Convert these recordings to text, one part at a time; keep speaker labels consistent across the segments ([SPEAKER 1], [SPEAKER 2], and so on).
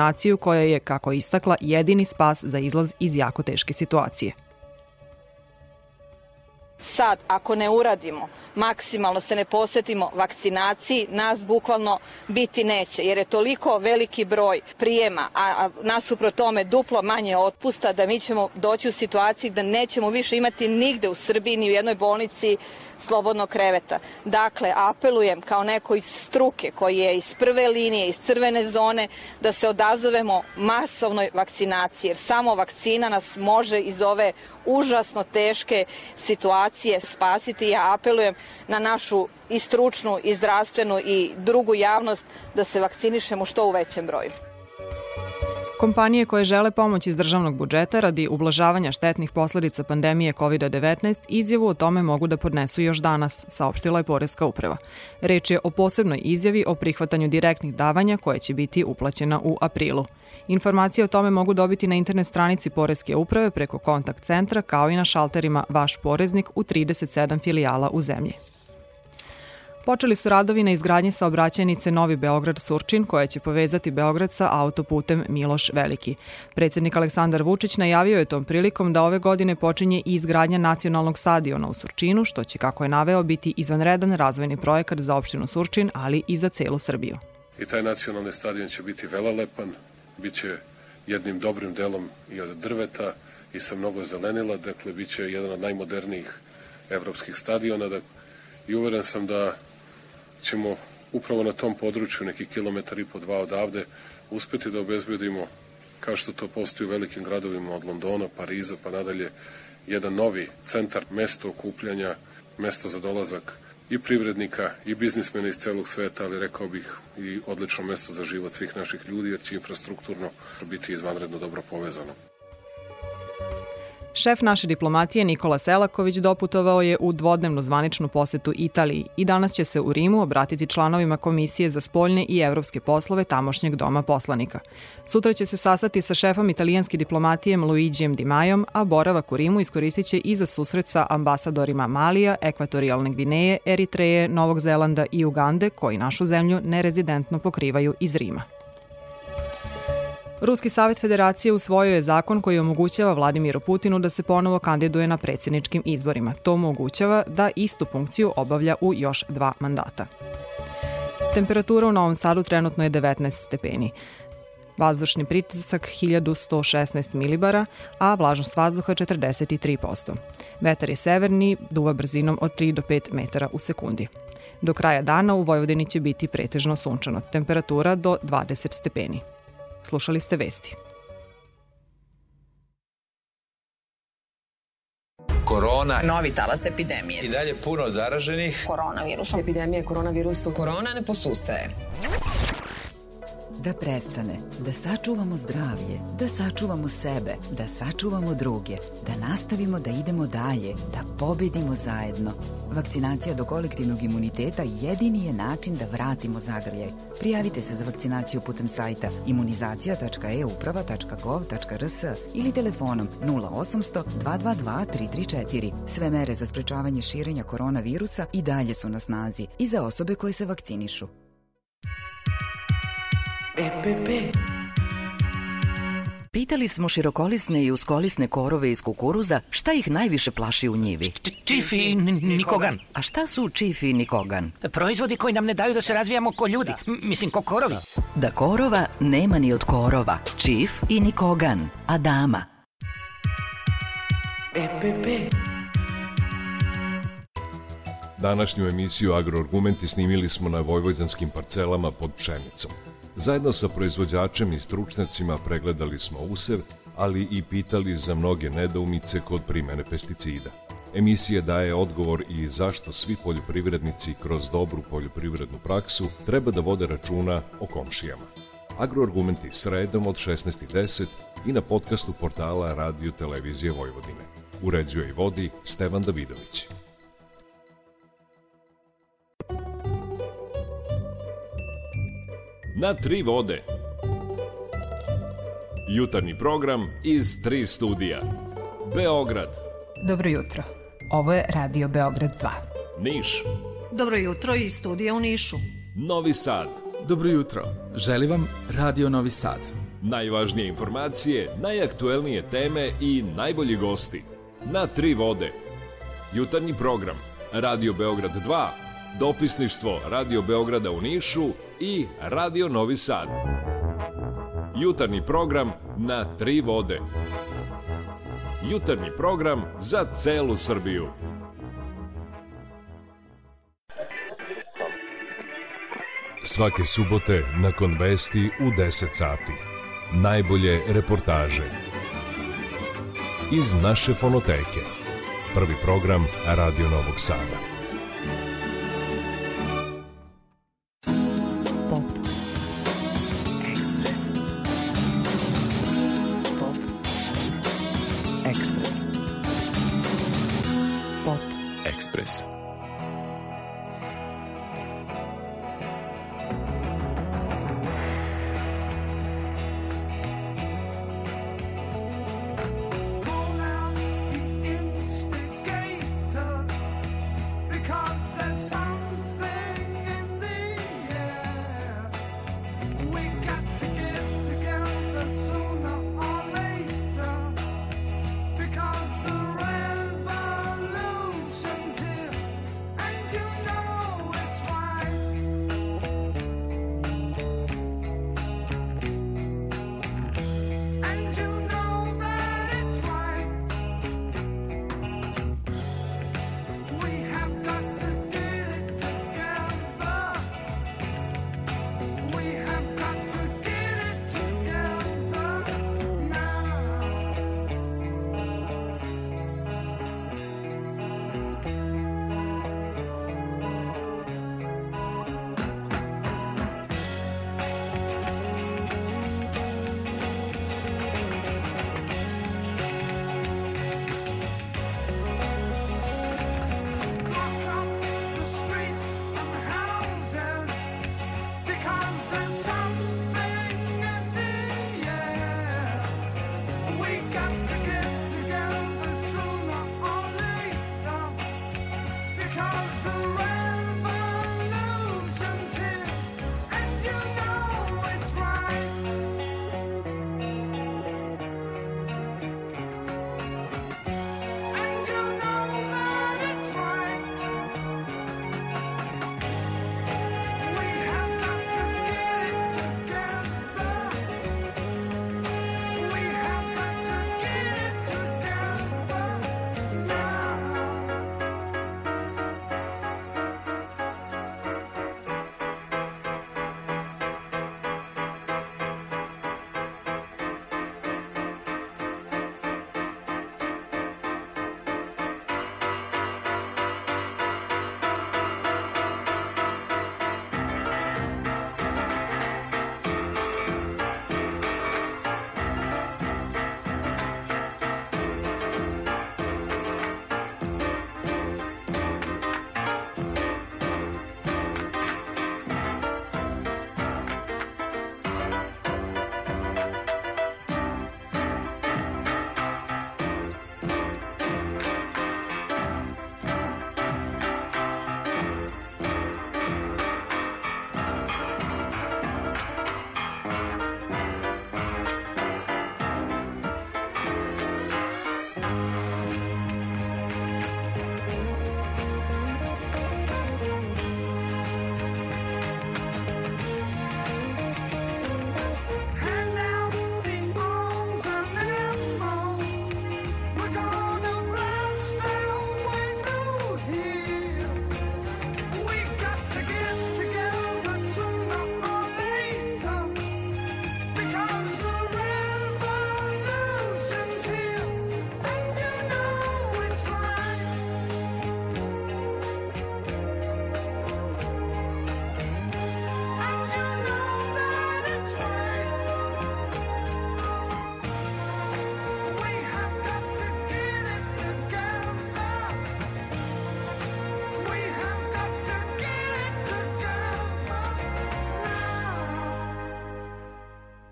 [SPEAKER 1] naciju koja je, kako istakla, jedini spas za izlaz iz jako teške situacije.
[SPEAKER 2] Sad, ako ne uradimo, maksimalno se ne posetimo vakcinaciji, nas bukvalno biti neće, jer je toliko veliki broj prijema, a nasuprot tome duplo manje otpusta, da mi ćemo doći u situaciji da nećemo više imati nigde u Srbiji, ni u jednoj bolnici, slobodnog kreveta. Dakle, apelujem kao neko iz struke koji je iz prve linije, iz crvene zone, da se odazovemo masovnoj vakcinaciji, jer samo vakcina nas može iz ove užasno teške situacije spasiti. Ja apelujem na našu i stručnu, i zdravstvenu, i drugu javnost da se vakcinišemo što u većem broju.
[SPEAKER 1] Kompanije koje žele pomoć iz državnog budžeta radi ublažavanja štetnih posledica pandemije COVID-19 izjavu o tome mogu da podnesu još danas, saopštila je Poreska uprava. Reč je o posebnoj izjavi o prihvatanju direktnih davanja koje će biti uplaćena u aprilu. Informacije o tome mogu dobiti na internet stranici Poreske uprave preko kontakt centra kao i na šalterima Vaš poreznik u 37 filijala u zemlji. Počeli su radovi na izgradnji saobraćajnice Novi Beograd-Surčin koja će povezati Beograd sa autoputem Miloš Veliki. Predsednik Aleksandar Vučić najavio je tom prilikom da ove godine počinje i izgradnja nacionalnog stadiona u Surčinu, što će, kako je naveo, biti izvanredan razvojni projekat za opštinu Surčin, ali i za celu Srbiju.
[SPEAKER 3] I taj nacionalni stadion će biti velelepan, bit će jednim dobrim delom i od drveta i sa mnogo zelenila, dakle, bit će jedan od najmodernijih evropskih stadiona, dakle, i uveren sam da ćemo upravo na tom području, neki kilometar i po dva odavde, uspeti da obezbedimo, kao što to postoji u velikim gradovima od Londona, Pariza pa nadalje, jedan novi centar, mesto okupljanja, mesto za dolazak i privrednika i biznismena iz celog sveta, ali rekao bih i odlično mesto za život svih naših ljudi, jer će infrastrukturno biti izvanredno dobro povezano.
[SPEAKER 1] Šef naše diplomatije Nikola Selaković doputovao je u dvodnevnu zvaničnu posetu Italiji i danas će se u Rimu obratiti članovima Komisije za spoljne i evropske poslove tamošnjeg doma poslanika. Sutra će se sastati sa šefom italijanske diplomatije Luigijem Di Majom, a boravak u Rimu iskoristit će i za susret sa ambasadorima Malija, Ekvatorijalne Gvineje, Eritreje, Novog Zelanda i Ugande koji našu zemlju nerezidentno pokrivaju iz Rima. Ruski savet federacije usvojio je zakon koji omogućava Vladimiru Putinu da se ponovo kandiduje na predsjedničkim izborima. To omogućava da istu funkciju obavlja u još dva mandata. Temperatura u Novom Sadu trenutno je 19 stepeni. Vazdušni pritisak 1116 milibara, a vlažnost vazduha 43%. Vetar je severni, duva brzinom od 3 do 5 metara u sekundi. Do kraja dana u Vojvodini će biti pretežno sunčano, temperatura do 20 stepeni. Slušali ste vesti.
[SPEAKER 4] korona. Novi talas epidemije.
[SPEAKER 5] I dalje puno zaraženih.
[SPEAKER 6] Koronavirusom. Epidemije koronavirusu. Korona ne posustaje
[SPEAKER 7] da prestane, da sačuvamo zdravlje, da sačuvamo sebe, da sačuvamo druge, da nastavimo da idemo dalje, da pobedimo zajedno. Vakcinacija do kolektivnog imuniteta jedini je način da vratimo zagrljaj. Prijavite se za vakcinaciju putem sajta imunizacija.euprava.gov.rs ili telefonom 0800 222 334. Sve mere za sprečavanje širenja koronavirusa i dalje su na snazi i za osobe koje se vakcinišu.
[SPEAKER 8] EPP. Pitali smo širokolisne i uskolisne korove iz kukuruza šta ih najviše plaši u njivi.
[SPEAKER 9] Čif i nikogan.
[SPEAKER 8] A šta su čif i nikogan?
[SPEAKER 9] Proizvodi koji nam ne daju da se razvijamo ko ljudi. M mislim, ko korovi.
[SPEAKER 8] Da korova nema ni od korova. Čif i nikogan. Adama. EPP.
[SPEAKER 10] Današnju emisiju Agroargumenti snimili smo na vojvođanskim parcelama pod pšenicom. Zajedno sa proizvođačem i stručnjacima pregledali smo usev, ali i pitali za mnoge nedoumice kod primene pesticida. Emisija daje odgovor i zašto svi poljoprivrednici kroz dobru poljoprivrednu praksu treba da vode računa o komšijama. Agroargumenti sredom od 16.10 i na podcastu portala Radio Televizije Vojvodine. Uređuje i vodi Stevan Davidović.
[SPEAKER 11] na tri vode. Jutarnji program iz tri studija. Beograd.
[SPEAKER 12] Dobro jutro. Ovo je Radio Beograd 2.
[SPEAKER 11] Niš.
[SPEAKER 13] Dobro jutro i studija u Nišu.
[SPEAKER 11] Novi Sad.
[SPEAKER 14] Dobro jutro. Želi vam Radio Novi Sad.
[SPEAKER 11] Najvažnije informacije, najaktuelnije teme i najbolji gosti. Na tri vode. Jutarnji program. Radio Beograd 2. Dopisništvo Radio Beograda u Nišu i Radio Novi Sad. Jutarnji program na tri vode. Jutarnji program za celu Srbiju.
[SPEAKER 15] Svake subote nakon vesti u 10 sati. Najbolje reportaže. Iz naše fonoteke. Prvi program Radio Novog Sada.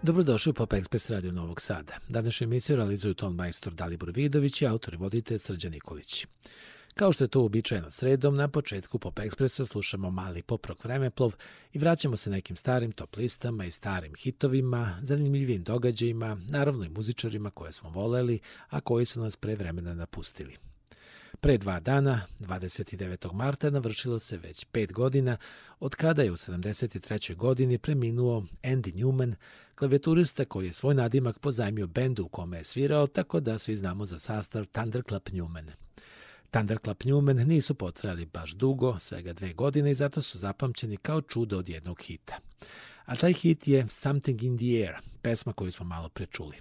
[SPEAKER 16] Dobrodošli u Pop Express Radio Novog Sada. Današnju emisiju realizuju ton majstor Dalibor Vidović i autor i voditelj Srđan Nikolić. Kao što je to uobičajeno sredom, na početku Pop Ekspresa slušamo mali pop rock vremeplov i vraćamo se nekim starim top listama i starim hitovima, zanimljivim događajima, naravno i muzičarima koje smo voleli, a koji su nas pre vremena napustili. Pre dva dana, 29. marta, navršilo se već pet godina od kada je u 73. godini preminuo Andy Newman, klavijaturista koji je svoj nadimak pozajmio bendu u kome je svirao, tako da svi znamo za sastav Thunderclap Newman. Thunderclap Newman nisu potrajali baš dugo, svega dve godine i zato su zapamćeni kao čudo od jednog hita. A taj hit je Something in the Air, pesma koju smo malo prečuli.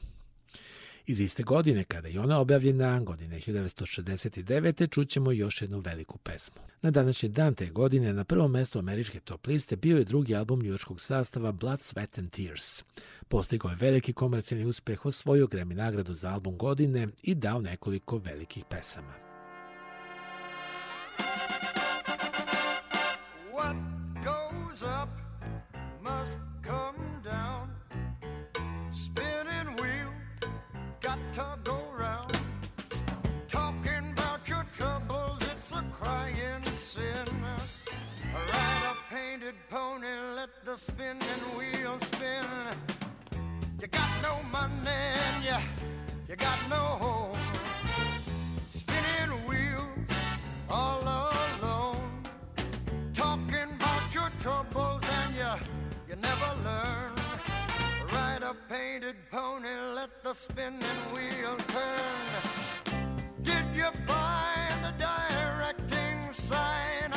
[SPEAKER 16] Iz iste godine, kada je ona objavljena, godine 1969. čućemo još jednu veliku pesmu. Na današnji dan te godine na prvom mestu američke top liste bio je drugi album njujorskog sastava Blood, Sweat and Tears. Postigao je veliki komercijalni uspeh, osvojio Grammy nagradu za album godine i dao nekoliko velikih pesama. still spinning, wheel spin. You got no money and you, you got no home. Spinning wheels all alone. Talking about your troubles and you, you never learn. Ride a painted pony, let the spinning wheel turn. Did you find the directing sign?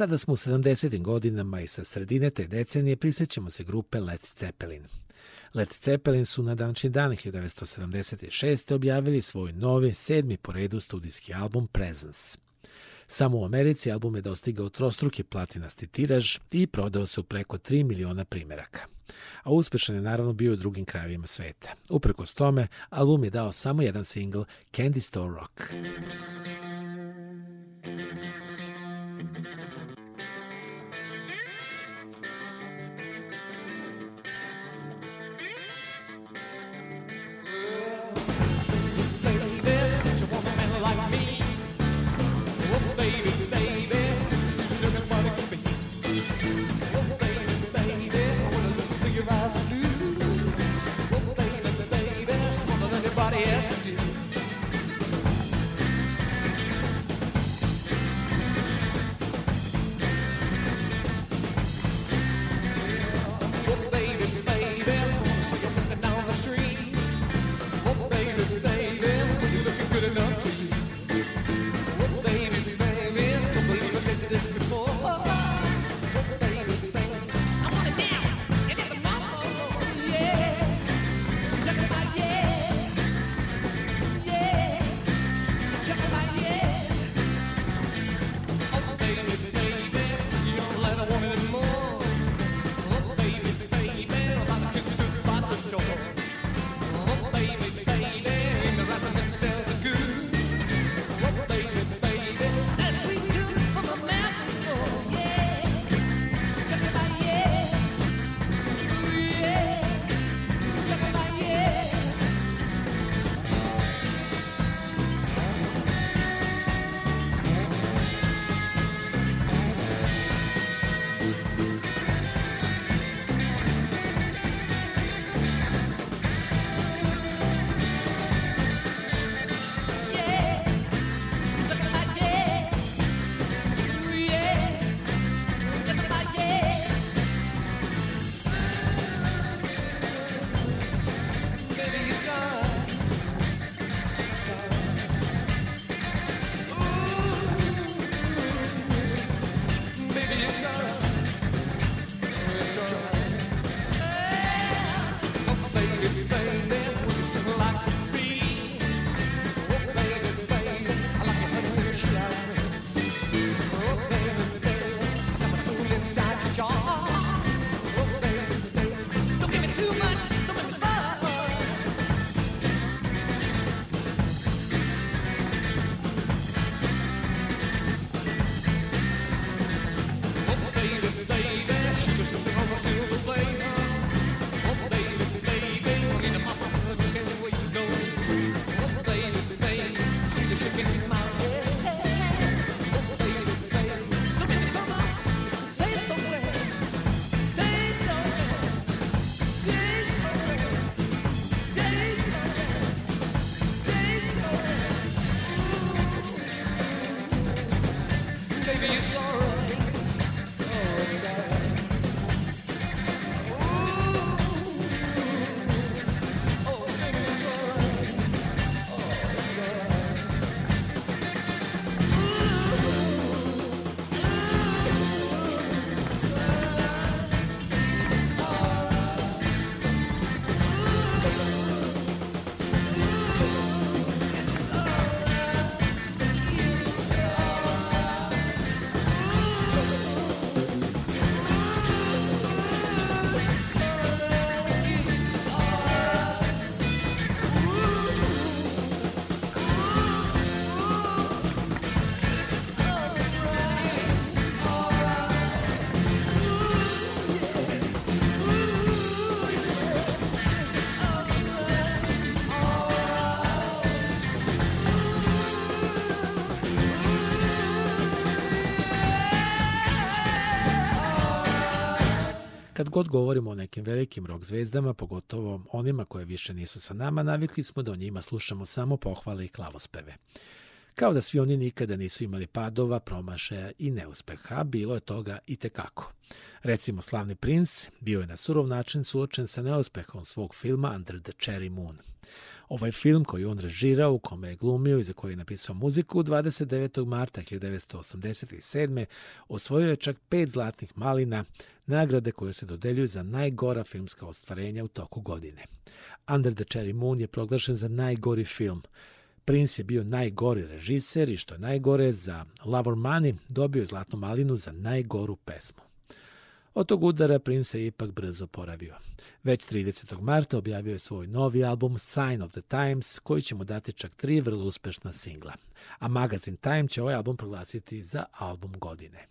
[SPEAKER 16] Sada smo u 70. godinama i sa sredine te decenije prisjećamo se grupe Led Zeppelin. Led Zeppelin su na današnji dan 1976. objavili svoj novi sedmi po redu studijski album Presence. Samo u Americi album je dostigao trostruki platinasti tiraž i prodao se u preko 3 miliona primeraka. A uspešan je naravno bio u drugim krajevima sveta. Uprkos tome, album je dao samo jedan singl Candy Store Rock. Candy Store Rock nobody else can do. Oh, down the street. Oh, baby, baby, you looking good enough to you. god govorimo o nekim velikim rock zvezdama, pogotovo onima koje više nisu sa nama, navikli smo da o njima slušamo samo pohvale i klavospeve. Kao da svi oni nikada nisu imali padova, promašaja i neuspeha, bilo je toga i tekako. Recimo, Slavni princ bio je na surov način suočen sa neuspehom svog filma Under the Cherry Moon – Ovaj film koji on režirao, u kome je glumio i za koji je napisao muziku 29. marta 1987. osvojio je čak pet zlatnih malina, nagrade koje se dodeljuju za najgora filmska ostvarenja u toku godine. Under the Cherry Moon je proglašen za najgori film. Prince je bio najgori režiser i što je najgore za Love or Money dobio je zlatnu malinu za najgoru pesmu. Od tog udara Prince je ipak brzo poravio. Već 30. marta objavio je svoj novi album Sign of the Times, koji će mu dati čak tri vrlo uspešna singla. A magazin Time će ovaj album proglasiti za album godine.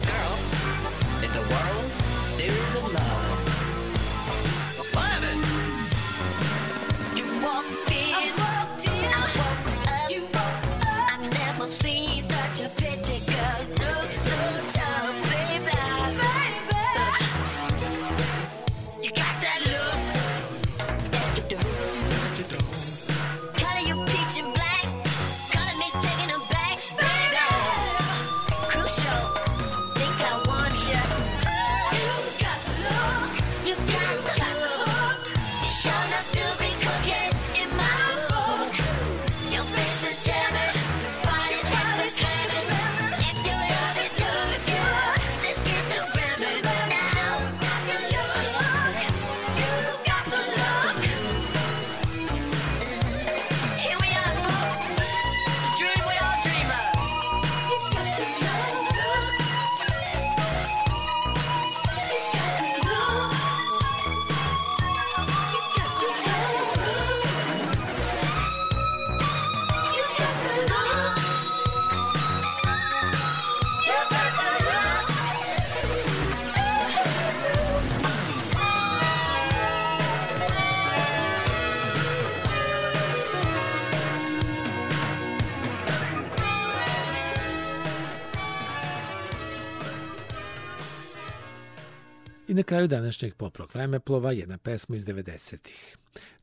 [SPEAKER 16] this girl. kraju današnjeg poprog vremeplova jedna pesma iz 90-ih.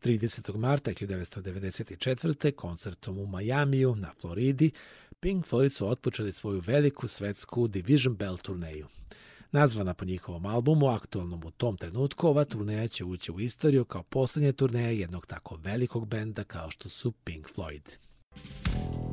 [SPEAKER 16] 30. marta 1994. koncertom u Majamiju na Floridi Pink Floyd su otpočeli svoju veliku svetsku Division Bell turneju. Nazvana po njihovom albumu, aktualnom u tom trenutku, ova turneja će ući u istoriju kao poslednje turneje jednog tako velikog benda kao što su Pink Floyd. Thank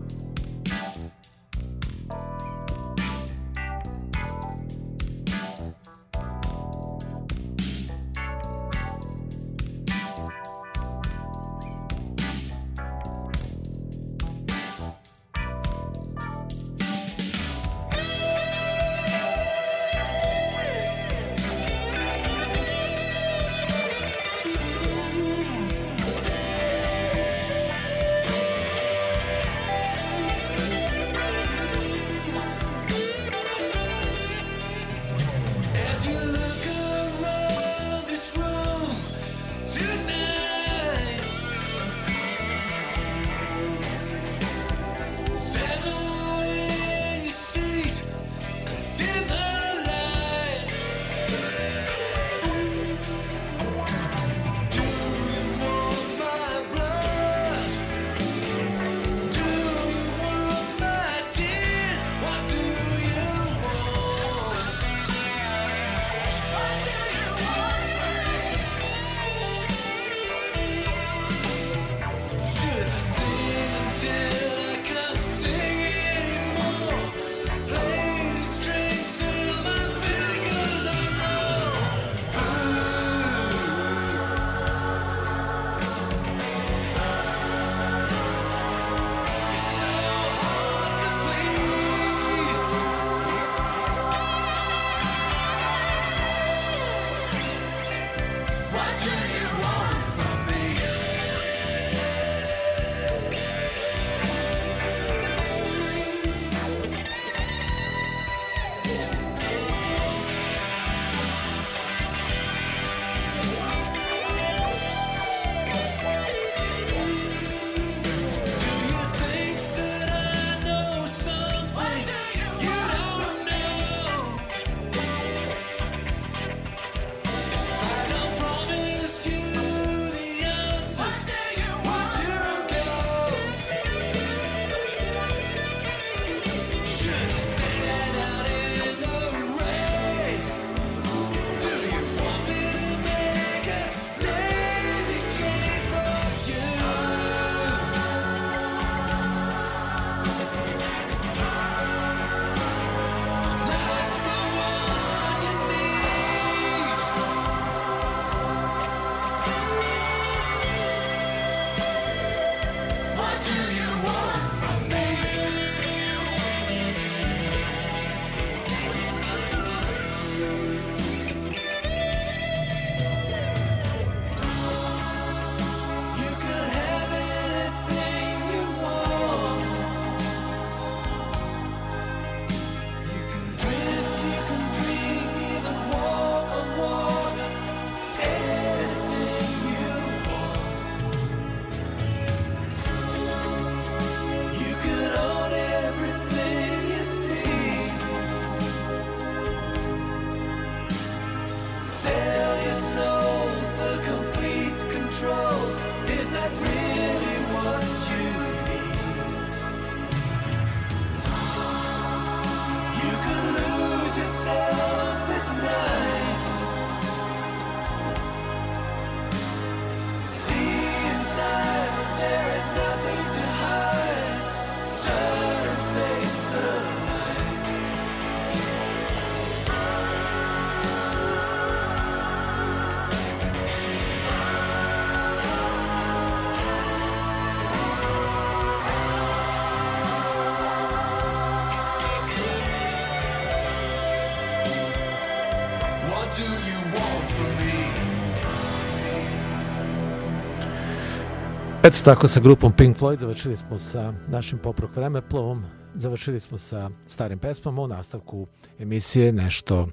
[SPEAKER 16] Eto tako sa grupom Pink Floyd završili smo sa našim poprok vremeplovom, završili smo sa starim pesmom u nastavku emisije nešto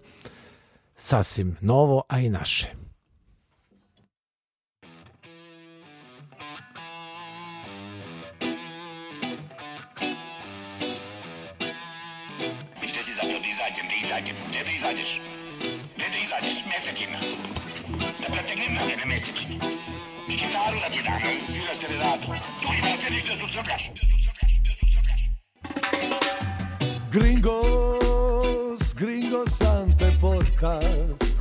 [SPEAKER 16] sasvim novo, a i naše. Gde si zapravo da izađem, da izađem, gde da izađeš? Gde da izađeš, mesečina? Da pretegnem na mene mesečinu paru da ti dam i svira se ne radu. Tu ima sedište su crkaš. Gringos, gringos ante podcast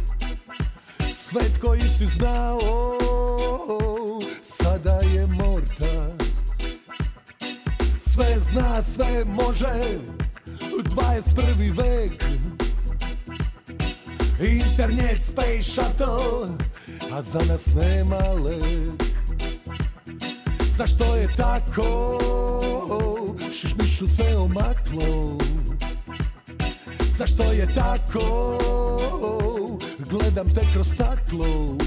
[SPEAKER 16] Svet koji si znao Sada je mortas Sve zna,
[SPEAKER 17] sve može 21. vek Internet, space shuttle A za nas nema lek Zašto je tako? Šišmišu sve omaklo Zašto je tako? Gledam te kroz staklo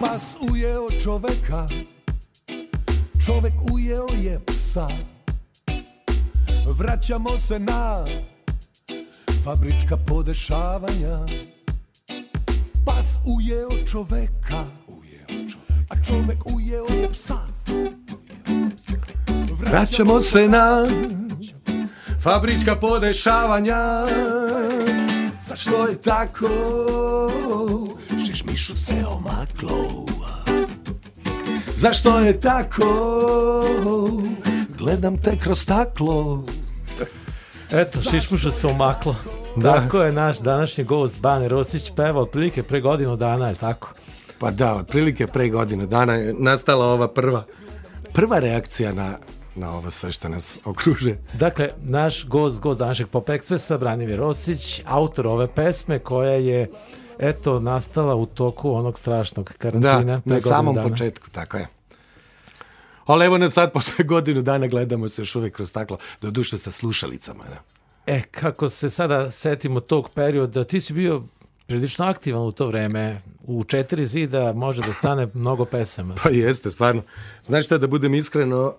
[SPEAKER 17] Pas ujeo čoveka Čovek ujeo je psa Vraćamo se na Fabrička podešavanja Pas ujeo čoveka Ujeo čoveka A čovek ujeo je psa
[SPEAKER 18] Vraćamo se na Fabrička podešavanja
[SPEAKER 17] Zašto je tako Šišmišu se omaklo Zašto je tako? Gledam te kroz staklo.
[SPEAKER 18] Eto, šišmuša se omaklo. Da. Tako je naš današnji gost Bane Rosić peva pa otprilike pre godinu dana, je tako?
[SPEAKER 17] Pa da, otprilike pre godinu dana je nastala ova prva prva reakcija na na ovo sve što nas okruže.
[SPEAKER 18] Dakle, naš gost, gost današnjeg Pop Expressa, Branimir Rosić, autor ove pesme koja je uh, eto, nastala u toku onog strašnog karantina.
[SPEAKER 17] Da, na samom dana. početku, tako je. Ali evo sad, posle godinu dana gledamo se još uvek kroz staklo, doduše sa slušalicama.
[SPEAKER 18] Da. E, kako se sada setimo tog perioda, ti si bio prilično aktivan u to vreme. U četiri zida može da stane mnogo pesama.
[SPEAKER 17] Pa jeste, stvarno. Znaš šta, da budem iskreno,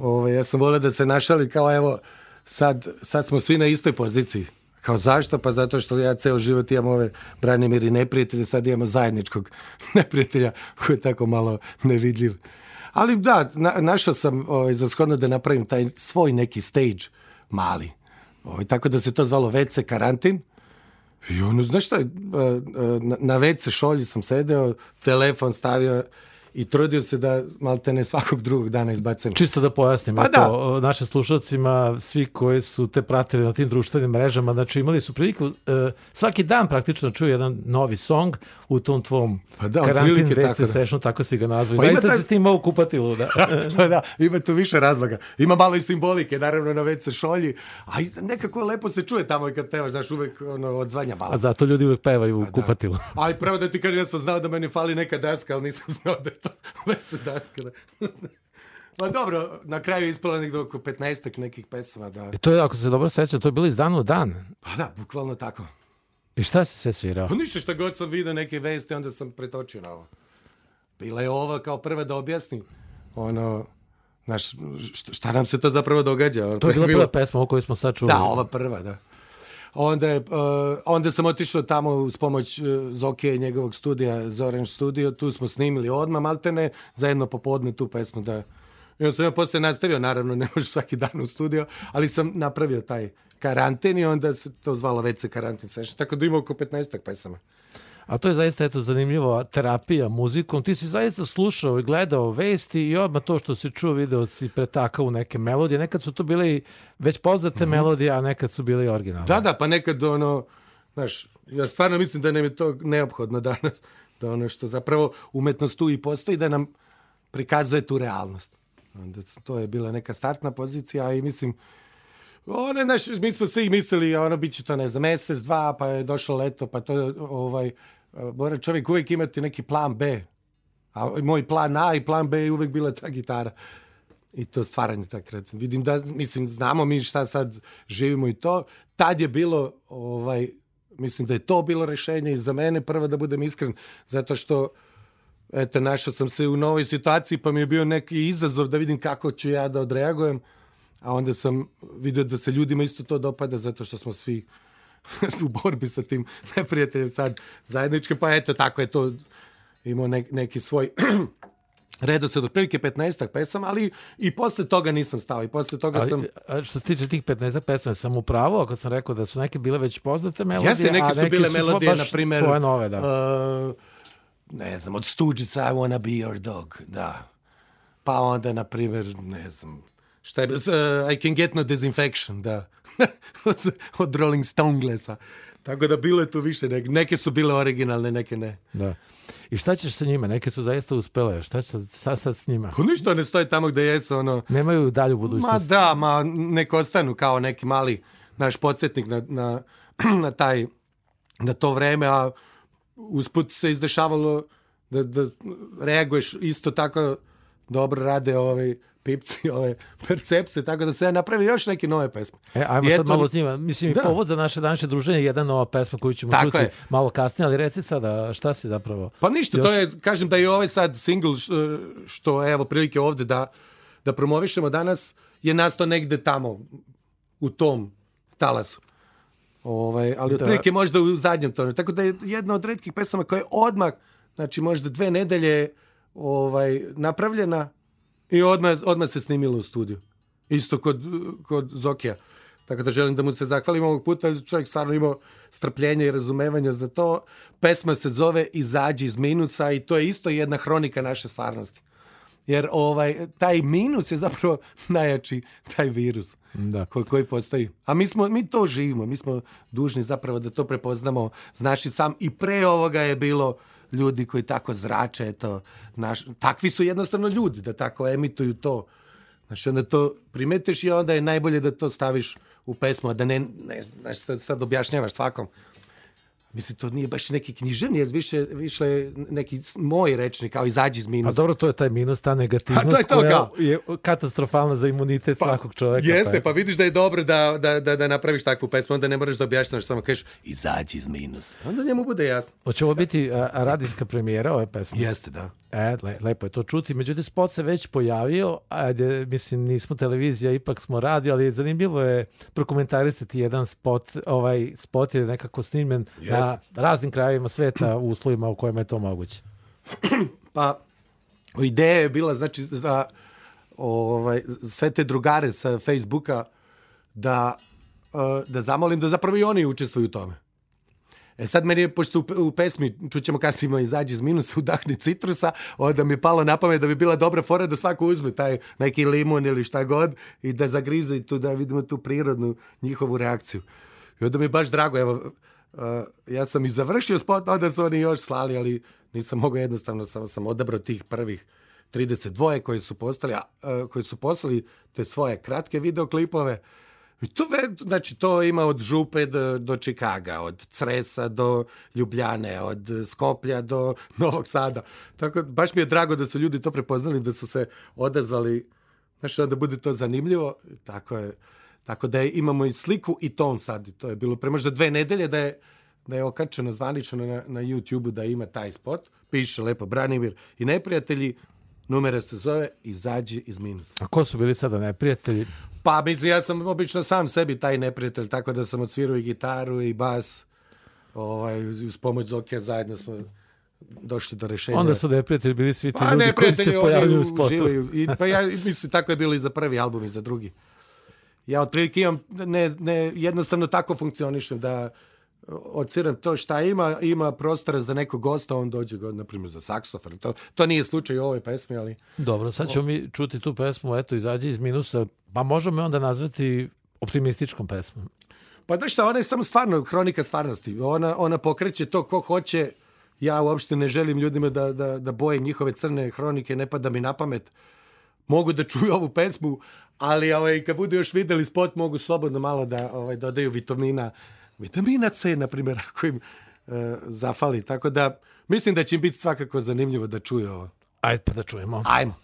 [SPEAKER 17] ovaj, ja sam volio da se našali kao evo, sad, sad smo svi na istoj poziciji. Kao zašto? Pa zato što ja ceo život imam ove Branimir i neprijatelje, sad imamo zajedničkog neprijatelja koji je tako malo nevidljiv. Ali da, na, našao sam ovaj, za shodno da napravim taj svoj neki stage mali. Ovaj, tako da se to zvalo WC karantin. I ono, znaš šta, eh, eh, na WC šolji sam sedeo, telefon stavio i trudio se da malte ne svakog drugog dana izbacim.
[SPEAKER 18] Čisto da pojasnim pa to da. našim slušalcima, svi koji su te pratili na tim društvenim mrežama, znači imali su priliku e, svaki dan praktično čuju jedan novi song u tom tvom pa da, karantin WC tako da. sessionu, tako si ga nazvao. Pa Zaista taj... se s tim mogu kupati luda.
[SPEAKER 17] pa da, ima tu više razloga. Ima malo i simbolike, naravno na WC šolji, a nekako lepo se čuje tamo kad pevaš, znaš, uvek ono, odzvanja malo.
[SPEAKER 18] A zato ljudi uvek pevaju u pa da. kupatilu. Da.
[SPEAKER 17] Ali pravo da ti kažem, ja sam znao da meni fali neka deska, ali nisam znao da WC daska. Da. Pa dobro, na kraju je ispala nekdo oko 15 nekih pesama. Da. I e,
[SPEAKER 18] to je, ako se dobro seća, to je bilo iz dana
[SPEAKER 17] u
[SPEAKER 18] dan.
[SPEAKER 17] Pa da, bukvalno tako.
[SPEAKER 18] I šta si sve svirao? Pa
[SPEAKER 17] ništa šta god sam vidio neke veste, onda sam pretočio na ovo. Bila je ova kao prva da objasnim. Ono, znaš, šta nam se to zapravo događa?
[SPEAKER 18] To je bila prva pesma o kojoj smo sad čuli.
[SPEAKER 17] Da, ova prva, da. Onda, je, uh, onda sam otišao tamo uz pomoć uh, Zoke i njegovog studija, Zorange Studio, tu smo snimili odmah, maltene, za jedno popodne tu pesmu da... I onda sam ja posle nastavio, naravno, ne može svaki dan u studio, ali sam napravio taj karantin i onda se to zvalo WC karantin session, tako da ima oko 15 pesama
[SPEAKER 18] a to je zaista eto, zanimljiva terapija muzikom. Ti si zaista slušao i gledao vesti i odmah to što si čuo video si pretakao u neke melodije. Nekad su to bile i već poznate mm -hmm. melodije, a nekad su bile i originalne.
[SPEAKER 17] Da, da, pa nekad ono, znaš, ja stvarno mislim da nam je to neophodno danas, da ono što zapravo umetnost tu i postoji, da nam prikazuje tu realnost. Onda to je bila neka startna pozicija i mislim, one, znaš, mi smo svi mislili, ono, bit će to, ne znam, mesec, dva, pa je došlo leto, pa to, ovaj, mora čovjek uvijek imati neki plan B. A moj plan A i plan B je uvijek bila ta gitara. I to stvaranje tak recimo. Vidim da, mislim, znamo mi šta sad živimo i to. Tad je bilo, ovaj, mislim da je to bilo rešenje i za mene prvo da budem iskren. Zato što eto, našao sam se u novoj situaciji, pa mi je bio neki izazov da vidim kako ću ja da odreagujem, a onda sam vidio da se ljudima isto to dopada zato što smo svi u borbi sa tim neprijateljem sad zajednički, pa eto, tako je to imao ne, neki svoj redosled otprilike 15 pesama, ali i posle toga nisam stao i posle toga ali, sam...
[SPEAKER 18] A što se tiče tih 15 pesama, sam upravo, pravu ako sam rekao da su neke bile već poznate melodije, Jeste, neke a su neke bile su melodije, na primer, tvoje nove, da.
[SPEAKER 17] Uh, ne znam, od Stooges I Wanna Be Your Dog, da. Pa onda, na primer, ne znam, Šta je, uh, I can get no disinfection, da. od, od Rolling Stone glesa. Tako da bilo je tu više. Neke su bile originalne, neke ne.
[SPEAKER 18] Da. I šta ćeš sa njima? Neke su zaista uspele. Šta, će, šta sad s njima?
[SPEAKER 17] Ko ništa ne stoji tamo gde jesu. Ono...
[SPEAKER 18] Nemaju dalju budućnost.
[SPEAKER 17] Ma da, ma nek ostanu kao neki mali naš podsjetnik na, na, na, taj, na to vreme, a usput se izdešavalo da, da reaguješ isto tako dobro rade ovaj, pipci ove percepse, tako da se ja napravi još neke nove pesme.
[SPEAKER 18] E, ajmo I sad eto, malo s njima. Mislim, da. povod za naše današnje druženje je jedna nova pesma koju ćemo tako čuti malo kasnije, ali reci sada šta si zapravo...
[SPEAKER 17] Pa ništa, još... to je, kažem da je ovaj sad single što, što evo prilike ovde da, da promovišemo danas je nastao negde tamo u tom talasu. Ovaj, ali da. otprilike možda u zadnjem tonu. Tako da je jedna od redkih pesama koja je odmah, znači možda dve nedelje ovaj, napravljena I odmah, odmah se snimilo u studiju. Isto kod, kod Zokija. Tako da želim da mu se zahvalim ovog puta. Čovjek stvarno imao strpljenje i razumevanja za to. Pesma se zove Izađi iz minusa i to je isto jedna hronika naše stvarnosti. Jer ovaj, taj minus je zapravo najjači taj virus da. koji, koji postoji. A mi, smo, mi to živimo. Mi smo dužni zapravo da to prepoznamo. Znači sam i pre ovoga je bilo ljudi koji tako zrače, eto, naš, takvi su jednostavno ljudi da tako emituju to. Znači, onda to primetiš i onda je najbolje da to staviš u pesmu, a da ne, ne znaš, sad objašnjavaš svakom Mislim, to nije baš neki književni, više, više neki moj rečnik, kao izađi iz
[SPEAKER 18] minusa. Pa dobro, to je taj minus, ta negativnost pa to je to, koja kao... je katastrofalna za imunitet pa, svakog čoveka.
[SPEAKER 17] Pa jeste, pa, pa vidiš da je dobro da, da, da, da napraviš takvu pesmu, onda ne moraš da objašnjaš, samo kažeš izađi iz minusa. Onda njemu bude jasno.
[SPEAKER 18] Hoće ovo biti a, radijska premijera ove pesme?
[SPEAKER 17] Jeste, da.
[SPEAKER 18] E, le, lepo je to čuti. Međutim, spot se već pojavio. Ajde, mislim, nismo televizija, ipak smo radio, ali zanimljivo je prokomentarisati jedan spot. Ovaj spot je nekako snimen
[SPEAKER 17] yes.
[SPEAKER 18] na raznim krajevima sveta u uslovima u kojima je to moguće.
[SPEAKER 17] Pa, ideja je bila, znači, za ovaj, sve te drugare sa Facebooka da, eh, da zamolim da zapravo i oni učestvuju u tome. E sad meni je, pošto u, pesmi, čućemo kasnije ima izađi iz minusa, udahni citrusa, onda mi je palo na pamet da bi bila dobra fora da svako uzme taj neki limun ili šta god i da zagrize i tu da vidimo tu prirodnu njihovu reakciju. I onda mi je baš drago, evo, uh, ja sam i završio spot, onda su oni još slali, ali nisam mogao jednostavno, samo sam odabrao tih prvih 32 koji su postali, uh, koji su poslali te svoje kratke videoklipove I to, znači, to ima od Župe do, do Čikaga, od Cresa do Ljubljane, od Skoplja do Novog Sada. Tako, baš mi je drago da su ljudi to prepoznali, da su se odazvali, znači, da bude to zanimljivo. Tako je. Tako da imamo i sliku i ton sad. To je bilo pre možda dve nedelje da je, da je okačeno zvanično na, na YouTube-u da ima taj spot. Piše lepo Branimir i neprijatelji Numera se zove Izađi iz minusa.
[SPEAKER 18] A ko su bili sada neprijatelji?
[SPEAKER 17] Pa, mislim, ja sam obično sam sebi taj neprijatelj, tako da sam odsvirao i gitaru i bas. Ovaj, uz pomoć Zokija zajedno smo došli do rešenja.
[SPEAKER 18] Onda su neprijatelji bili svi ti pa, ljudi koji se pojavljuju u spotu.
[SPEAKER 17] I, pa ja mislim, tako je bilo i za prvi album i za drugi. Ja otprilike imam, ne, ne, jednostavno tako funkcionišem da ociram to šta ima, ima prostora za nekog gosta, on dođe, na primjer, za saksofon. To, to nije slučaj u ovoj pesmi, ali...
[SPEAKER 18] Dobro, sad ćemo mi čuti tu pesmu, eto, izađe iz minusa, pa možemo je onda nazvati optimističkom pesmom.
[SPEAKER 17] Pa da šta, ona je samo stvarno hronika stvarnosti. Ona, ona pokreće to ko hoće. Ja uopšte ne želim ljudima da, da, da boje njihove crne hronike, ne pada mi na pamet. Mogu da čuju ovu pesmu, ali ovaj, kad budu još videli spot, mogu slobodno malo da ovaj, dodaju vitamina uh, vitamina C, na primjer, ako im e, zafali. Tako da mislim da će im biti svakako zanimljivo da čuju ovo.
[SPEAKER 18] Ajde pa da čujemo.
[SPEAKER 17] Ajmo.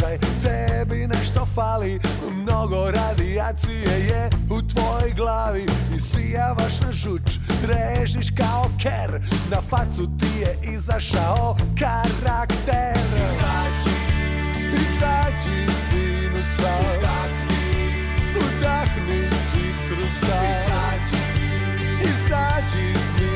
[SPEAKER 17] slušaj, tebi nešto fali Mnogo radijacije je u tvojoj glavi I sijavaš na žuč, režiš kao ker Na facu ti je izašao karakter Izađi, izađi iz minusa Udahni, udahni citrusa Izađi, izađi iz minusa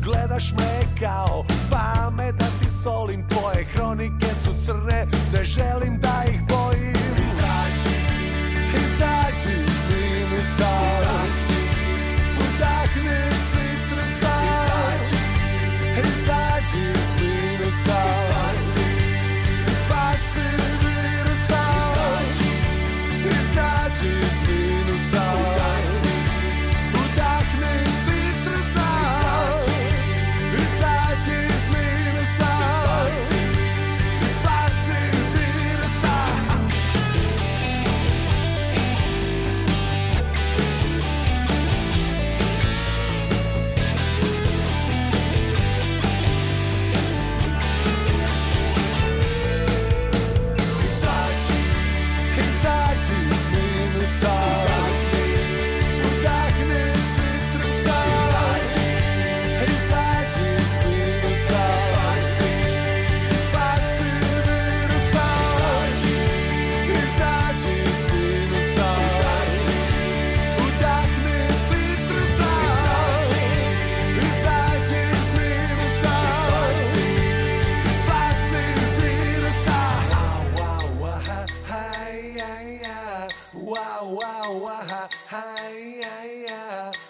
[SPEAKER 17] gledaš me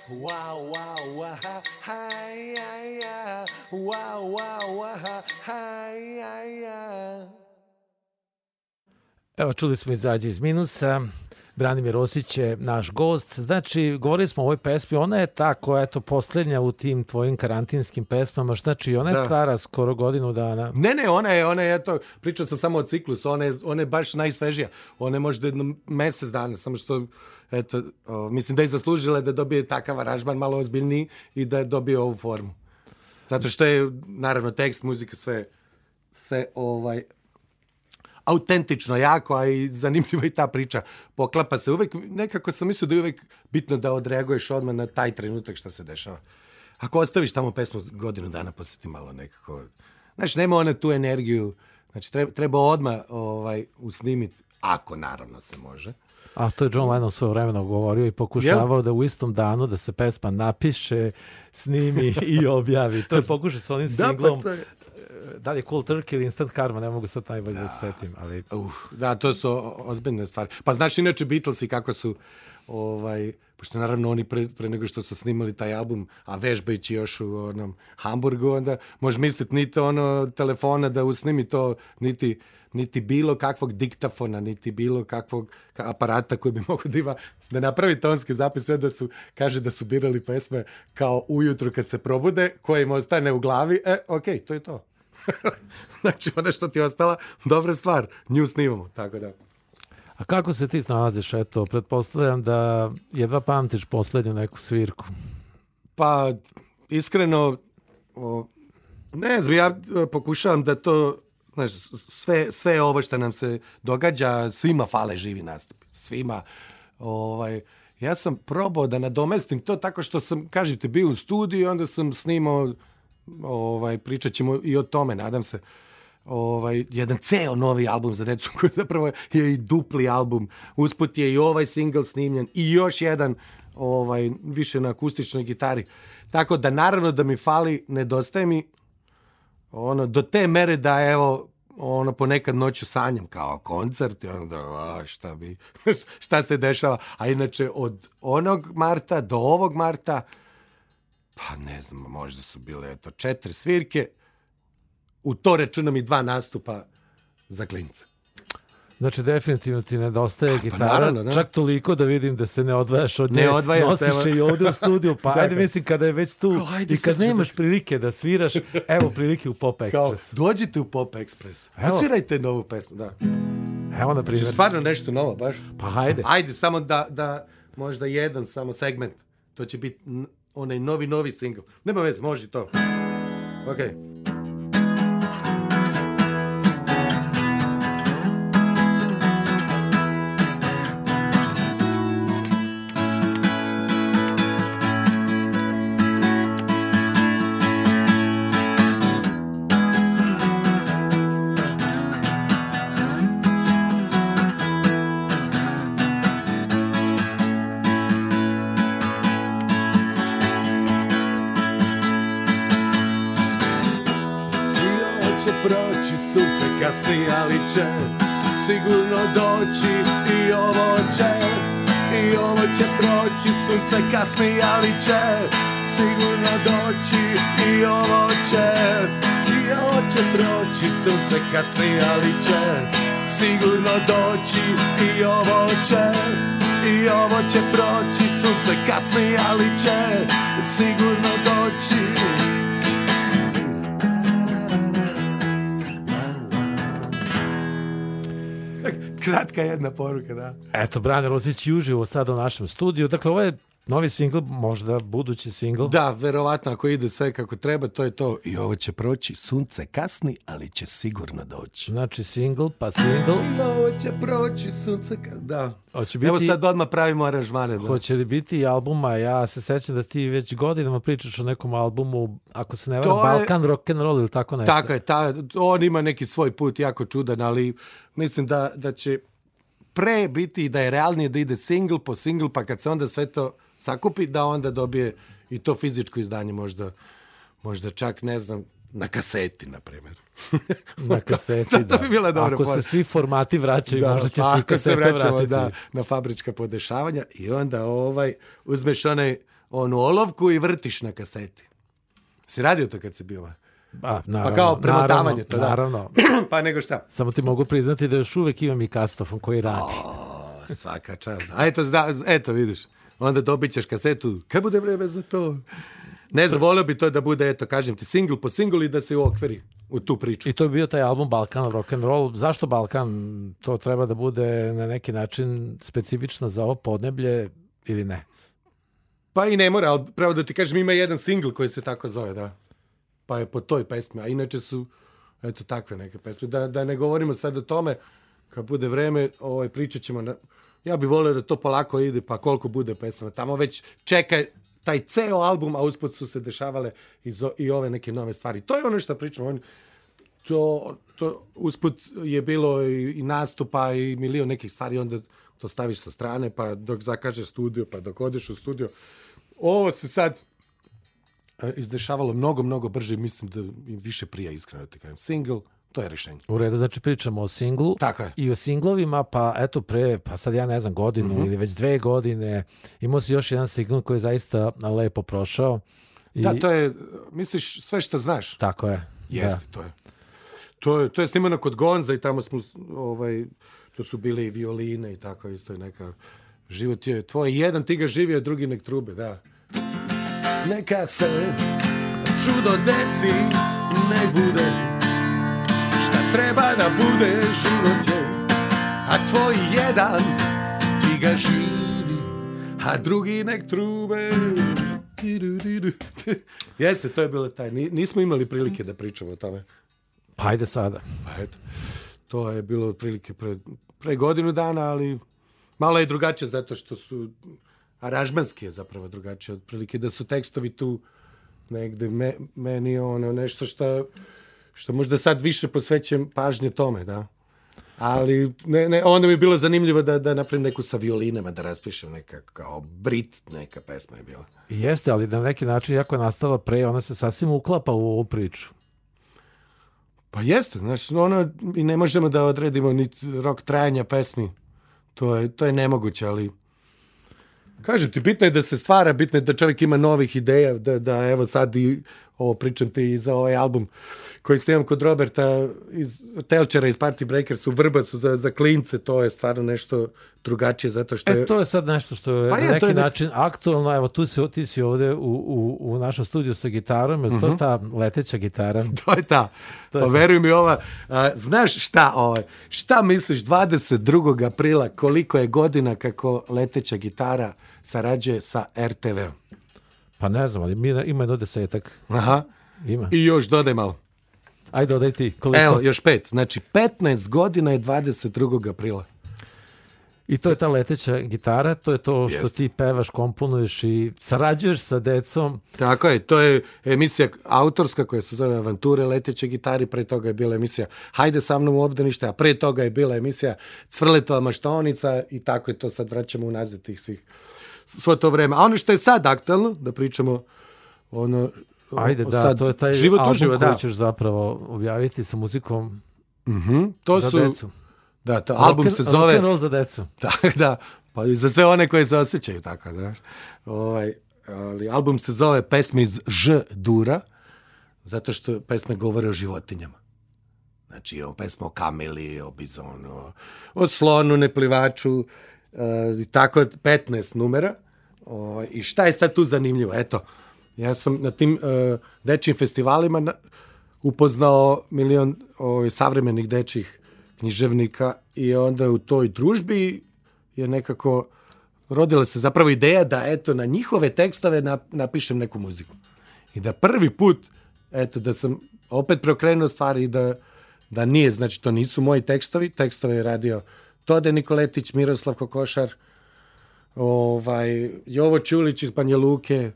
[SPEAKER 17] Uau, uau, ah, ai, ai, ai. Uau, uau, ah, ai, ai, ai. Evo, é čuli smo i iz minusa. Branimir Osić je naš gost. Znači, govorili smo o ovoj pesmi, ona je ta koja je to poslednja u tim tvojim karantinskim pesmama, znači ona je da. stara skoro godinu dana. Ne, ne, ona je, ona je, to, pričao sam samo o ciklusu, ona je, ona je baš najsvežija. Ona je možda jedno mesec dana, samo što eto, o, mislim da je zaslužila da dobije takav aranžman malo ozbiljniji i da je dobio ovu formu. Zato što je, naravno, tekst, muzika, sve sve ovaj autentično jako, a i zanimljiva i ta priča. Poklapa se uvek, nekako sam mislio da je uvek bitno da odreaguješ odmah na taj trenutak šta se dešava. Ako ostaviš tamo pesmu godinu dana, posjeti malo nekako... Znaš, nema ona tu energiju. Znači, treba, treba odmah ovaj, usnimiti, ako naravno se može.
[SPEAKER 18] A to je John Lennon svoje vremeno govorio i pokušavao Jel? da u istom danu da se pesma napiše, snimi i objavi. To je da, pokušao sa onim pa singlom da, pa to je da li je Cool Turkey ili Instant Karma, ne mogu sad najbolje da, da setim. Ali... Uh,
[SPEAKER 17] da, to su ozbiljne stvari. Pa znaš inače Beatlesi kako su ovaj, pošto naravno oni pre, pre nego što su snimali taj album, a vežbajući još u onom Hamburgu, onda može misliti niti ono telefona da usnimi to, niti, niti bilo kakvog diktafona, niti bilo kakvog aparata koji bi mogo da ima, da napravi tonski zapis, sve da su, kaže da su birali pesme kao ujutru kad se probude, koje im ostane u glavi, e, okej, okay, to je to. znači, ono što ti je ostala, dobra stvar, nju snimamo, tako da.
[SPEAKER 18] A kako se ti snalaziš, eto, pretpostavljam da jedva pamtiš poslednju neku svirku.
[SPEAKER 17] Pa, iskreno, o, ne znam, ja e, pokušavam da to, znaš, sve, sve ovo što nam se događa, svima fale živi nastup, svima, ovaj, ja sam probao da nadomestim to tako što sam, kažem ti, bio u studiju, onda sam snimao ovaj, pričat ćemo i o tome, nadam se ovaj, jedan ceo novi album za decu koji zapravo je i dupli album. Usput je i ovaj single snimljen i još jedan ovaj, više na akustičnoj gitari. Tako da naravno da mi fali, nedostaje mi ono, do te mere da evo ono ponekad noću sanjam kao koncert i onda a, šta bi šta se dešava a inače od onog marta do ovog marta pa ne znam, možda su bile eto, četiri svirke, u to računam i dva nastupa za klinca.
[SPEAKER 18] Znači, definitivno ti nedostaje pa, pa gitara. Pa naravno, da. Čak toliko da vidim da se ne odvajaš od nje.
[SPEAKER 17] Ne odvajam
[SPEAKER 18] Nosiš se. i ovde u studiju. Pa ajde, mislim, kada je već tu Kao, ajde, i kad nemaš da... prilike da sviraš, evo prilike u Pop Express.
[SPEAKER 17] Kao, dođite u Pop Express. Odsvirajte novu pesmu, da.
[SPEAKER 18] Evo, na znači, primjer. Znači,
[SPEAKER 17] stvarno nešto novo, baš.
[SPEAKER 18] Pa hajde.
[SPEAKER 17] Ajde, samo da,
[SPEAKER 18] da
[SPEAKER 17] možda jedan samo segment. To će biti onaj novi, novi single. Nema veze, može to. Okej. Okay. kasni, ali će sigurno doći i ovo će, i ovo će proći, sunce kasni, ali će sigurno doći i ovo će, i ovo će proći, sunce kasni, ali će sigurno doći i ovo će, i ovo će proći, sunce kasni, ali će sigurno doći kratka jedna poruka, da.
[SPEAKER 18] Eto, Brane Rosić i uživo sad u našem studiju. Dakle, ovo je Novi singl, možda budući singl.
[SPEAKER 17] Da, verovatno, ako ide sve kako treba, to je to. I ovo će proći, sunce kasni, ali će sigurno doći.
[SPEAKER 18] Znači singl, pa singl.
[SPEAKER 17] Ovo će proći, sunce kasni, da. Hoće biti... Evo sad odmah pravimo aranžmane. Da.
[SPEAKER 18] Hoće li biti albuma? Ja se sećam da ti već godinama pričaš o nekom albumu, ako se ne varam, Balkan je... rock and roll ili tako nešto.
[SPEAKER 17] Tako je, ta, on ima neki svoj put jako čudan, ali mislim da, da će pre biti da je realnije da ide single po single, pa kad se onda sve to sakupi, da onda dobije i to fizičko izdanje možda, možda čak, ne znam, na kaseti, na primjer.
[SPEAKER 18] na kaseti, da.
[SPEAKER 17] to
[SPEAKER 18] da.
[SPEAKER 17] bi
[SPEAKER 18] bila dobra Ako
[SPEAKER 17] se
[SPEAKER 18] svi formati vraćaju, da, možda će se kaseta vraćamo, Da,
[SPEAKER 17] na fabrička podešavanja i onda ovaj, uzmeš onaj, onu olovku i vrtiš na kaseti. Si radio to kad se bio?
[SPEAKER 18] Pa, naravno,
[SPEAKER 17] pa kao
[SPEAKER 18] premotavanje
[SPEAKER 17] to,
[SPEAKER 18] da. Naravno.
[SPEAKER 17] pa nego šta?
[SPEAKER 18] Samo ti mogu priznati da još uvek imam i kastofon koji radi. O,
[SPEAKER 17] svaka čast. A eto, da, eto vidiš onda dobit ćeš kasetu, kad bude vreme za to? Ne znam, volio bi to da bude, eto, kažem ti, single po single i da se uokveri u tu priču.
[SPEAKER 18] I to je bio taj album Balkan Rock and Roll. Zašto Balkan? To treba da bude na neki način specifično za ovo podneblje ili ne?
[SPEAKER 17] Pa i ne mora, ali pravo da ti kažem, ima jedan single koji se tako zove, da. Pa je po toj pesmi, a inače su, eto, takve neke pesme. Da, da ne govorimo sad o tome, kad bude vreme, ovaj, pričat ćemo na, ja bih voleo da to polako ide, pa koliko bude pesama. Tamo već čeka taj ceo album, a uspod su se dešavale i, i ove neke nove stvari. To je ono što pričamo. On, to, to usput je bilo i, i nastupa i milion nekih stvari, onda to staviš sa strane, pa dok zakažeš studio, pa dok odeš u studio. Ovo se sad e, izdešavalo mnogo, mnogo brže, mislim da im više prija, iskreno da te kažem. Single, To je rešenje.
[SPEAKER 18] U redu, znači pričamo o singlu
[SPEAKER 17] Tako je.
[SPEAKER 18] i o singlovima, pa eto pre, pa sad ja ne znam, godinu mm -hmm. ili već dve godine, imao si još jedan singl koji je zaista lepo prošao. I...
[SPEAKER 17] Da, to je, misliš, sve što znaš.
[SPEAKER 18] Tako je. Da.
[SPEAKER 17] Jeste,
[SPEAKER 18] da.
[SPEAKER 17] to je. To je, to je snimano kod Gonza i tamo smo, ovaj, to su bile i violine i tako, isto i neka, život je tvoj, jedan ti ga živi, a drugi nek trube, da. Neka se čudo desi, ne bude treba da bude život je, a tvoj jedan ti ga živi, a drugi nek trube. Jeste, to je bilo taj. Nismo imali prilike da pričamo o tome.
[SPEAKER 18] Pa ajde sada. Pa eto.
[SPEAKER 17] To je bilo otprilike pre, pre godinu dana, ali malo je drugačije zato što su aranžmanski je zapravo drugačije otprilike da su tekstovi tu negde me, meni ono nešto što što možda sad više posvećem pažnje tome, da. Ali ne, ne, onda mi je bilo zanimljivo da, da napravim neku sa violinama, da raspišem neka kao Brit neka pesma je bila.
[SPEAKER 18] Jeste, ali na neki način, jako je nastala pre, ona se sasvim uklapa u ovu priču.
[SPEAKER 17] Pa jeste, znači ono, i ne možemo da odredimo ni rok trajanja pesmi. To je, to je nemoguće, ali... Kažem ti, bitno je da se stvara, bitno je da čovjek ima novih ideja, da, da evo sad i ovo pričam ti i za ovaj album koji snimam kod Roberta iz Telčera iz Party Breakers u Vrbacu za, za klince, to je stvarno nešto drugačije zato što
[SPEAKER 18] e, je... E, to je sad nešto što je pa na neki je nek... način aktualno, evo tu se ti si ovde u, u, u našem studiju sa gitarom, je uh mhm. -huh. ta leteća gitara?
[SPEAKER 17] to je ta, to pa veruj mi ova, a, znaš šta, ovaj, šta misliš 22. aprila koliko je godina kako leteća gitara sarađuje sa RTV-om?
[SPEAKER 18] Pa ne znam, ali ima jedno desetak.
[SPEAKER 17] Aha. Ima. I još dodaj malo.
[SPEAKER 18] Ajde, dodaj ti. Koliko?
[SPEAKER 17] Evo, još pet. Znači, 15 godina je 22. aprila.
[SPEAKER 18] I to je ta leteća gitara, to je to što Jest. ti pevaš, komponuješ i sarađuješ sa decom.
[SPEAKER 17] Tako je, to je emisija autorska koja se zove Avanture leteće gitari, pre toga je bila emisija Hajde sa mnom u obdanište, a pre toga je bila emisija Cvrletova maštonica i tako je to sad vraćamo u nazad tih svih svo to vreme. A ono što je sad aktualno, da pričamo ono
[SPEAKER 18] Ajde, da, sad, to je taj život album uživa, da. ćeš zapravo objaviti sa muzikom mm -hmm, to za su, decu.
[SPEAKER 17] Da, to
[SPEAKER 18] album se
[SPEAKER 17] zove... Rock
[SPEAKER 18] za decu.
[SPEAKER 17] Da, da, pa i za sve one koje se osjećaju tako, znaš. Ovaj, ali album se zove Pesme iz Ž dura, zato što pesme govore o životinjama. Znači, o pesma o kameli, o bizonu, o slonu, neplivaču, E, i tako 15 numera. O, I šta je sad tu zanimljivo? Eto, ja sam na tim uh, dečijim festivalima na, upoznao milion o, ovaj, savremenih dečijih književnika i onda u toj družbi je nekako rodila se zapravo ideja da eto na njihove tekstove na, napišem neku muziku. I da prvi put eto da sam opet preokrenuo stvari i da da nije, znači to nisu moji tekstovi, tekstove je radio Tode Nikoletić, Miroslav Kokošar, ovaj, Jovo Čulić iz Banja Luke,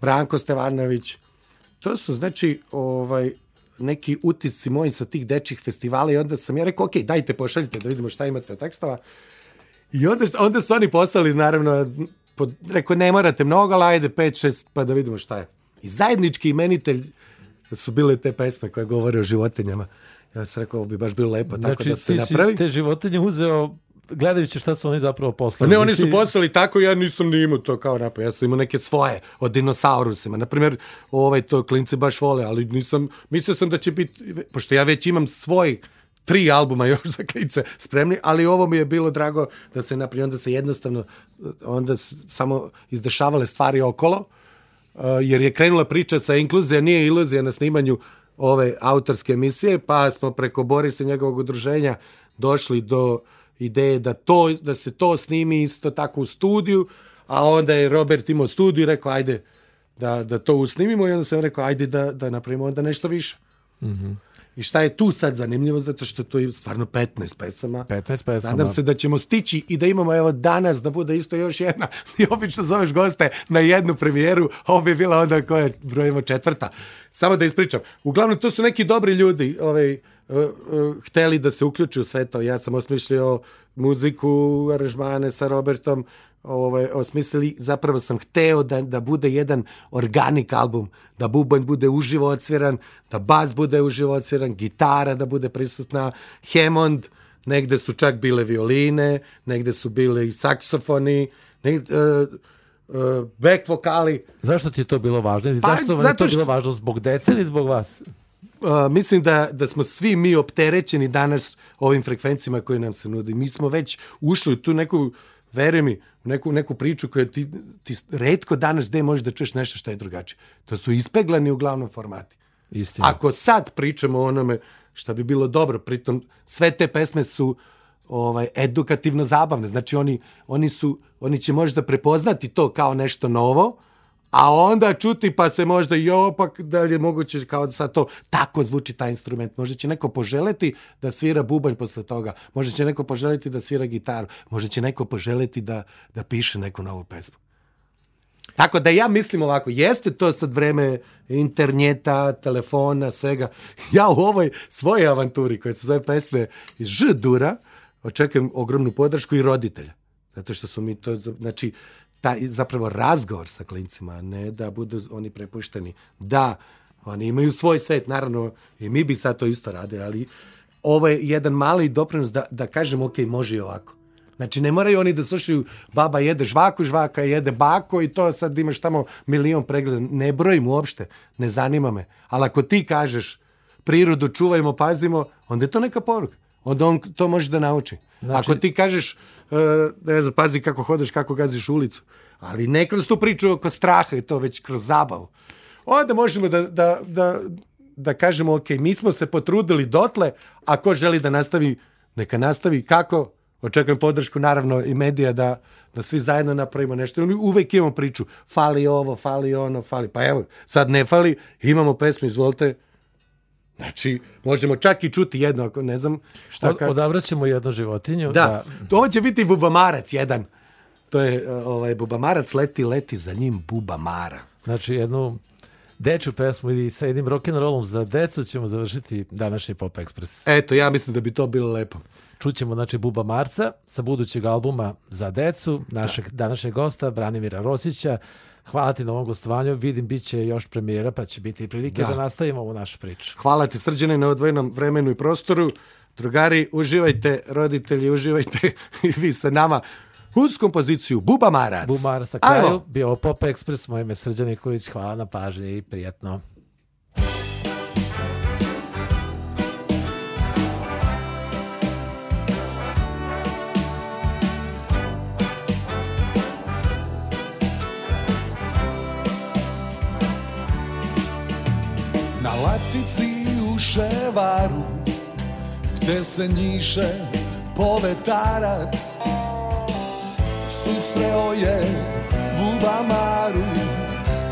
[SPEAKER 17] Branko Stevanović. To su, znači, ovaj, neki utisci moji sa tih dečih festivala i onda sam ja rekao, ok, dajte, pošaljite da vidimo šta imate od tekstova. I onda, onda su oni poslali, naravno, pod, rekao, ne morate mnogo, ali ajde, 5, 6, pa da vidimo šta je. I zajednički imenitelj su bile te pesme koje govore o životinjama. Ja sam rekao, bi baš bilo lepo
[SPEAKER 18] znači, tako
[SPEAKER 17] da
[SPEAKER 18] se
[SPEAKER 17] napravi. Znači,
[SPEAKER 18] ti si te životinje uzeo gledajući šta su oni zapravo poslali. Ne,
[SPEAKER 17] oni su poslali tako, ja nisam ni imao to kao napad. Ja sam imao neke svoje o dinosaurusima. Naprimjer, ovaj to klince baš vole, ali nisam, mislio sam da će biti, pošto ja već imam svoj tri albuma još za klince spremni, ali ovo mi je bilo drago da se naprijed, onda se jednostavno, onda samo izdešavale stvari okolo, eh, jer je krenula priča sa inkluzija, nije iluzija na snimanju ove autorske emisije, pa smo preko Borisa njegovog udruženja došli do ideje da, to, da se to snimi isto tako u studiju, a onda je Robert imao studiju i rekao ajde da, da to usnimimo i onda sam rekao ajde da, da napravimo onda nešto više. Mhm. Mm I šta je tu sad zanimljivo, zato što to je stvarno 15 pesama.
[SPEAKER 18] 15 pesama. Nadam
[SPEAKER 17] se da ćemo stići i da imamo evo danas da bude isto još jedna. I obično zoveš goste na jednu premijeru, a ovo bi bila onda koja brojimo četvrta. Samo da ispričam. Uglavnom, to su neki dobri ljudi ovaj, uh, uh, hteli da se uključi u sve to. Ja sam osmišljio muziku, aranžmane sa Robertom, ovaj, osmislili, zapravo sam hteo da, da bude jedan organik album, da bubanj bude uživo odsviran, da bas bude uživo odsviran, gitara da bude prisutna, Hammond, negde su čak bile violine, negde su bile i saksofoni, negde, uh, uh, back vokali.
[SPEAKER 18] Zašto ti je to bilo važno? pa, zašto vam je to što... bilo važno? Zbog dece ili zbog vas? Uh,
[SPEAKER 17] mislim da, da smo svi mi opterećeni danas ovim frekvencijama koje nam se nude. Mi smo već ušli u tu neku veruj mi, neku, neku priču koju ti, ti redko danas gde možeš da čuješ nešto što je drugačije. To su ispeglani uglavnom formati.
[SPEAKER 18] Istina.
[SPEAKER 17] Ako sad pričamo o onome šta bi bilo dobro, pritom sve te pesme su ovaj edukativno zabavne. Znači oni oni su oni će možda prepoznati to kao nešto novo, a onda čuti pa se možda pa da i opak je moguće kao da sad to tako zvuči taj instrument. Možda će neko poželeti da svira bubanj posle toga, možda će neko poželeti da svira gitaru, možda će neko poželeti da, da piše neku novu pesmu. Tako da ja mislim ovako, jeste to sad vreme interneta, telefona, svega. Ja u ovoj svojoj avanturi koja se zove pesme Ž dura očekujem ogromnu podršku i roditelja. Zato što su mi to, znači, taj zapravo razgovor sa klincima, ne da budu oni prepušteni. Da, oni imaju svoj svet, naravno i mi bi sad to isto radili, ali ovo je jedan mali doprinos da, da kažem ok, može i ovako. Znači, ne moraju oni da slušaju baba jede žvaku, žvaka jede bako i to sad imaš tamo milion pregleda. Ne brojim uopšte, ne zanima me. Ali ako ti kažeš prirodu čuvajmo, pazimo, onda je to neka poruka. Onda on to može da nauči. Znači... Ako ti kažeš E, ne znam, pazi kako hodeš, kako gaziš ulicu. Ali ne kroz tu priču oko straha i to, već kroz zabavu. Onda možemo da, da, da, da kažemo, ok, mi smo se potrudili dotle, a ko želi da nastavi, neka nastavi kako, očekujem podršku naravno i medija da, da svi zajedno napravimo nešto. Ali uvek imamo priču, fali ovo, fali ono, fali. Pa evo, sad ne fali, imamo pesmu, izvolite, Znači, možemo čak i čuti jedno, ako ne znam šta... Od,
[SPEAKER 18] odabraćemo jednu životinju. Da,
[SPEAKER 17] da. ovo će biti bubamarac jedan. To je e, ovaj, bubamarac leti, leti za njim bubamara.
[SPEAKER 18] Znači, jednu dečju pesmu i sa jednim rock'n'rollom za decu ćemo završiti današnji Pop Express.
[SPEAKER 17] Eto, ja mislim da bi to bilo lepo.
[SPEAKER 18] Čućemo, znači, Buba Marca sa budućeg albuma za decu, našeg da. današnjeg gosta, Branimira Rosića, Hvala ti na ovom gostovanju. Vidim, bit će još premijera, pa će biti i prilike da, da nastavimo ovu našu priču.
[SPEAKER 17] Hvala ti, Srđane, na odvojenom vremenu i prostoru. Drugari, uživajte, roditelji, uživajte i vi sa nama uz kompoziciju Buba Marac. Buba
[SPEAKER 18] na kraju, Ajmo. bio Pop Express, moje ime Srđan Nikolić, hvala na pažnji i prijatno. matici u ševaru Gde se njiše povetarac Susreo je bubamaru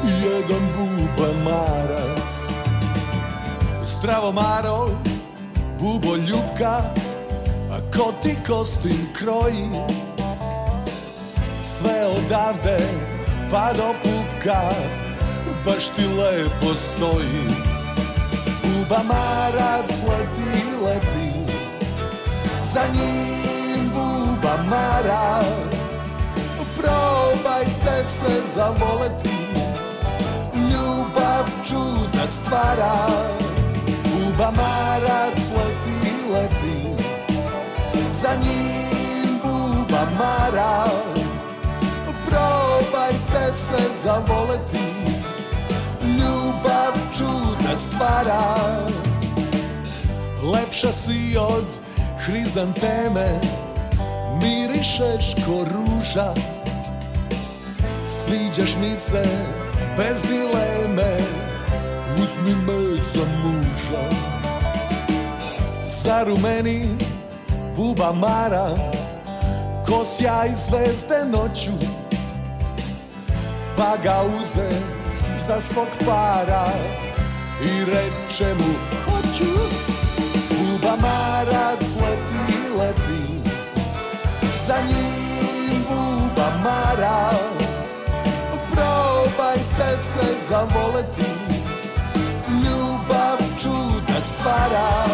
[SPEAKER 18] I jedan bubamarac Stravomaro, buboljubka A ko ti kostim kroji
[SPEAKER 17] Sve odavde pa do pupka Baš ti lepo stoji Bamarac leti, leti Za njim buba mara Probajte se zavoleti Ljubav čuda stvara Buba marac leti, leti Za njim buba mara Probajte se zavoleti stvara Lepša si od hrizanteme Mirišeš ko ruža Sviđaš mi se bez dileme Uzmi me za muža Zarumeni u buba mara Ko sja i zvezde noću Pa ga uze za svog para i reče mu hoću Buba marac leti, leti za njim buba marac probajte se zavoleti ljubav čuda stvara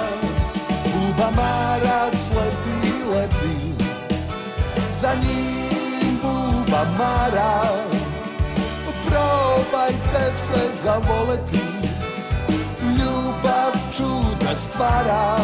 [SPEAKER 17] buba marac leti, leti za njim buba marac probajte se zavoleti čuda stvara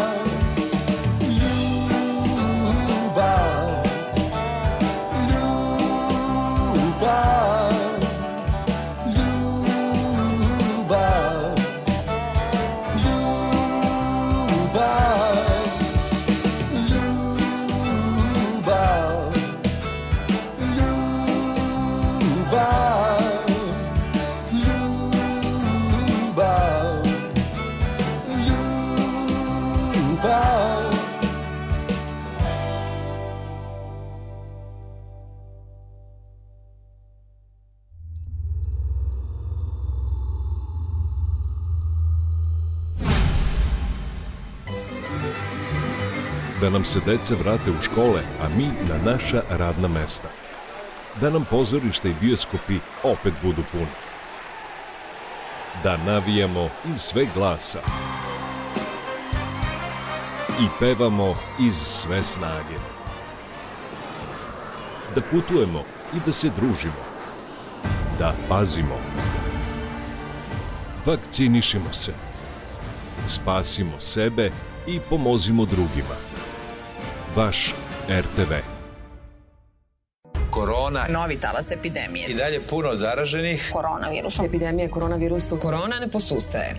[SPEAKER 19] da nam se deca vrate u škole, a mi na naša radna mesta. Da nam pozorišta i bioskopi opet budu puni. Da navijamo iz sve glasa. I pevamo iz sve snage. Da putujemo i da se družimo. Da pazimo. Vakcinišimo se. Spasimo sebe i pomozimo drugima. Vaš RTV.
[SPEAKER 20] Korona. Novi talas epidemije.
[SPEAKER 21] I dalje puno zaraženih. Koronavirusom.
[SPEAKER 22] Epidemije koronavirusom. Korona ne posustaje.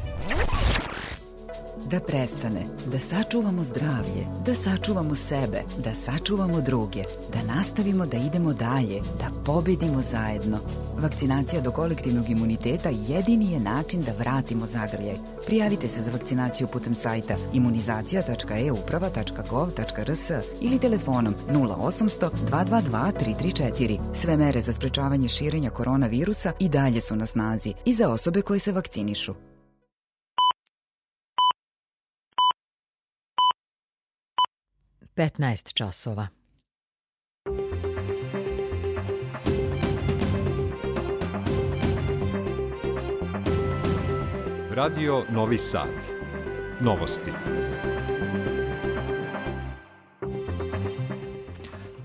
[SPEAKER 23] Da prestane, da sačuvamo zdravlje, da sačuvamo sebe, da sačuvamo druge, da nastavimo da idemo dalje, da pobedimo zajedno, Vakcinacija do kolektivnog imuniteta jedini je način da vratimo zagrljaj. Prijavite se za vakcinaciju putem sajta imunizacija.euprava.gov.rs ili telefonom 0800 222 334. Sve mere za sprečavanje širenja koronavirusa i dalje su na snazi i za osobe koje se vakcinišu. Petnaest časova.
[SPEAKER 24] Radio Novi Sad. Novosti.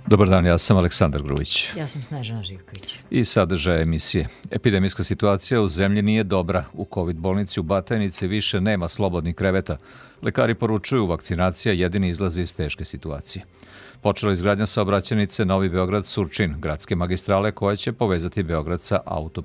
[SPEAKER 24] Dobar dan, ja sam Aleksandar Grujić.
[SPEAKER 25] Ja sam Snežana Živković.
[SPEAKER 24] I sadržaj emisije. Epidemijska situacija u zemlji nije dobra. U COVID bolnici u Batajnici više nema slobodnih kreveta. Lekari poručuju vakcinacija jedini izlaz iz teške situacije. Počela izgradnja saobraćenice Novi Beograd-Surčin, gradske magistrale koja će povezati Beograd sa autoputom.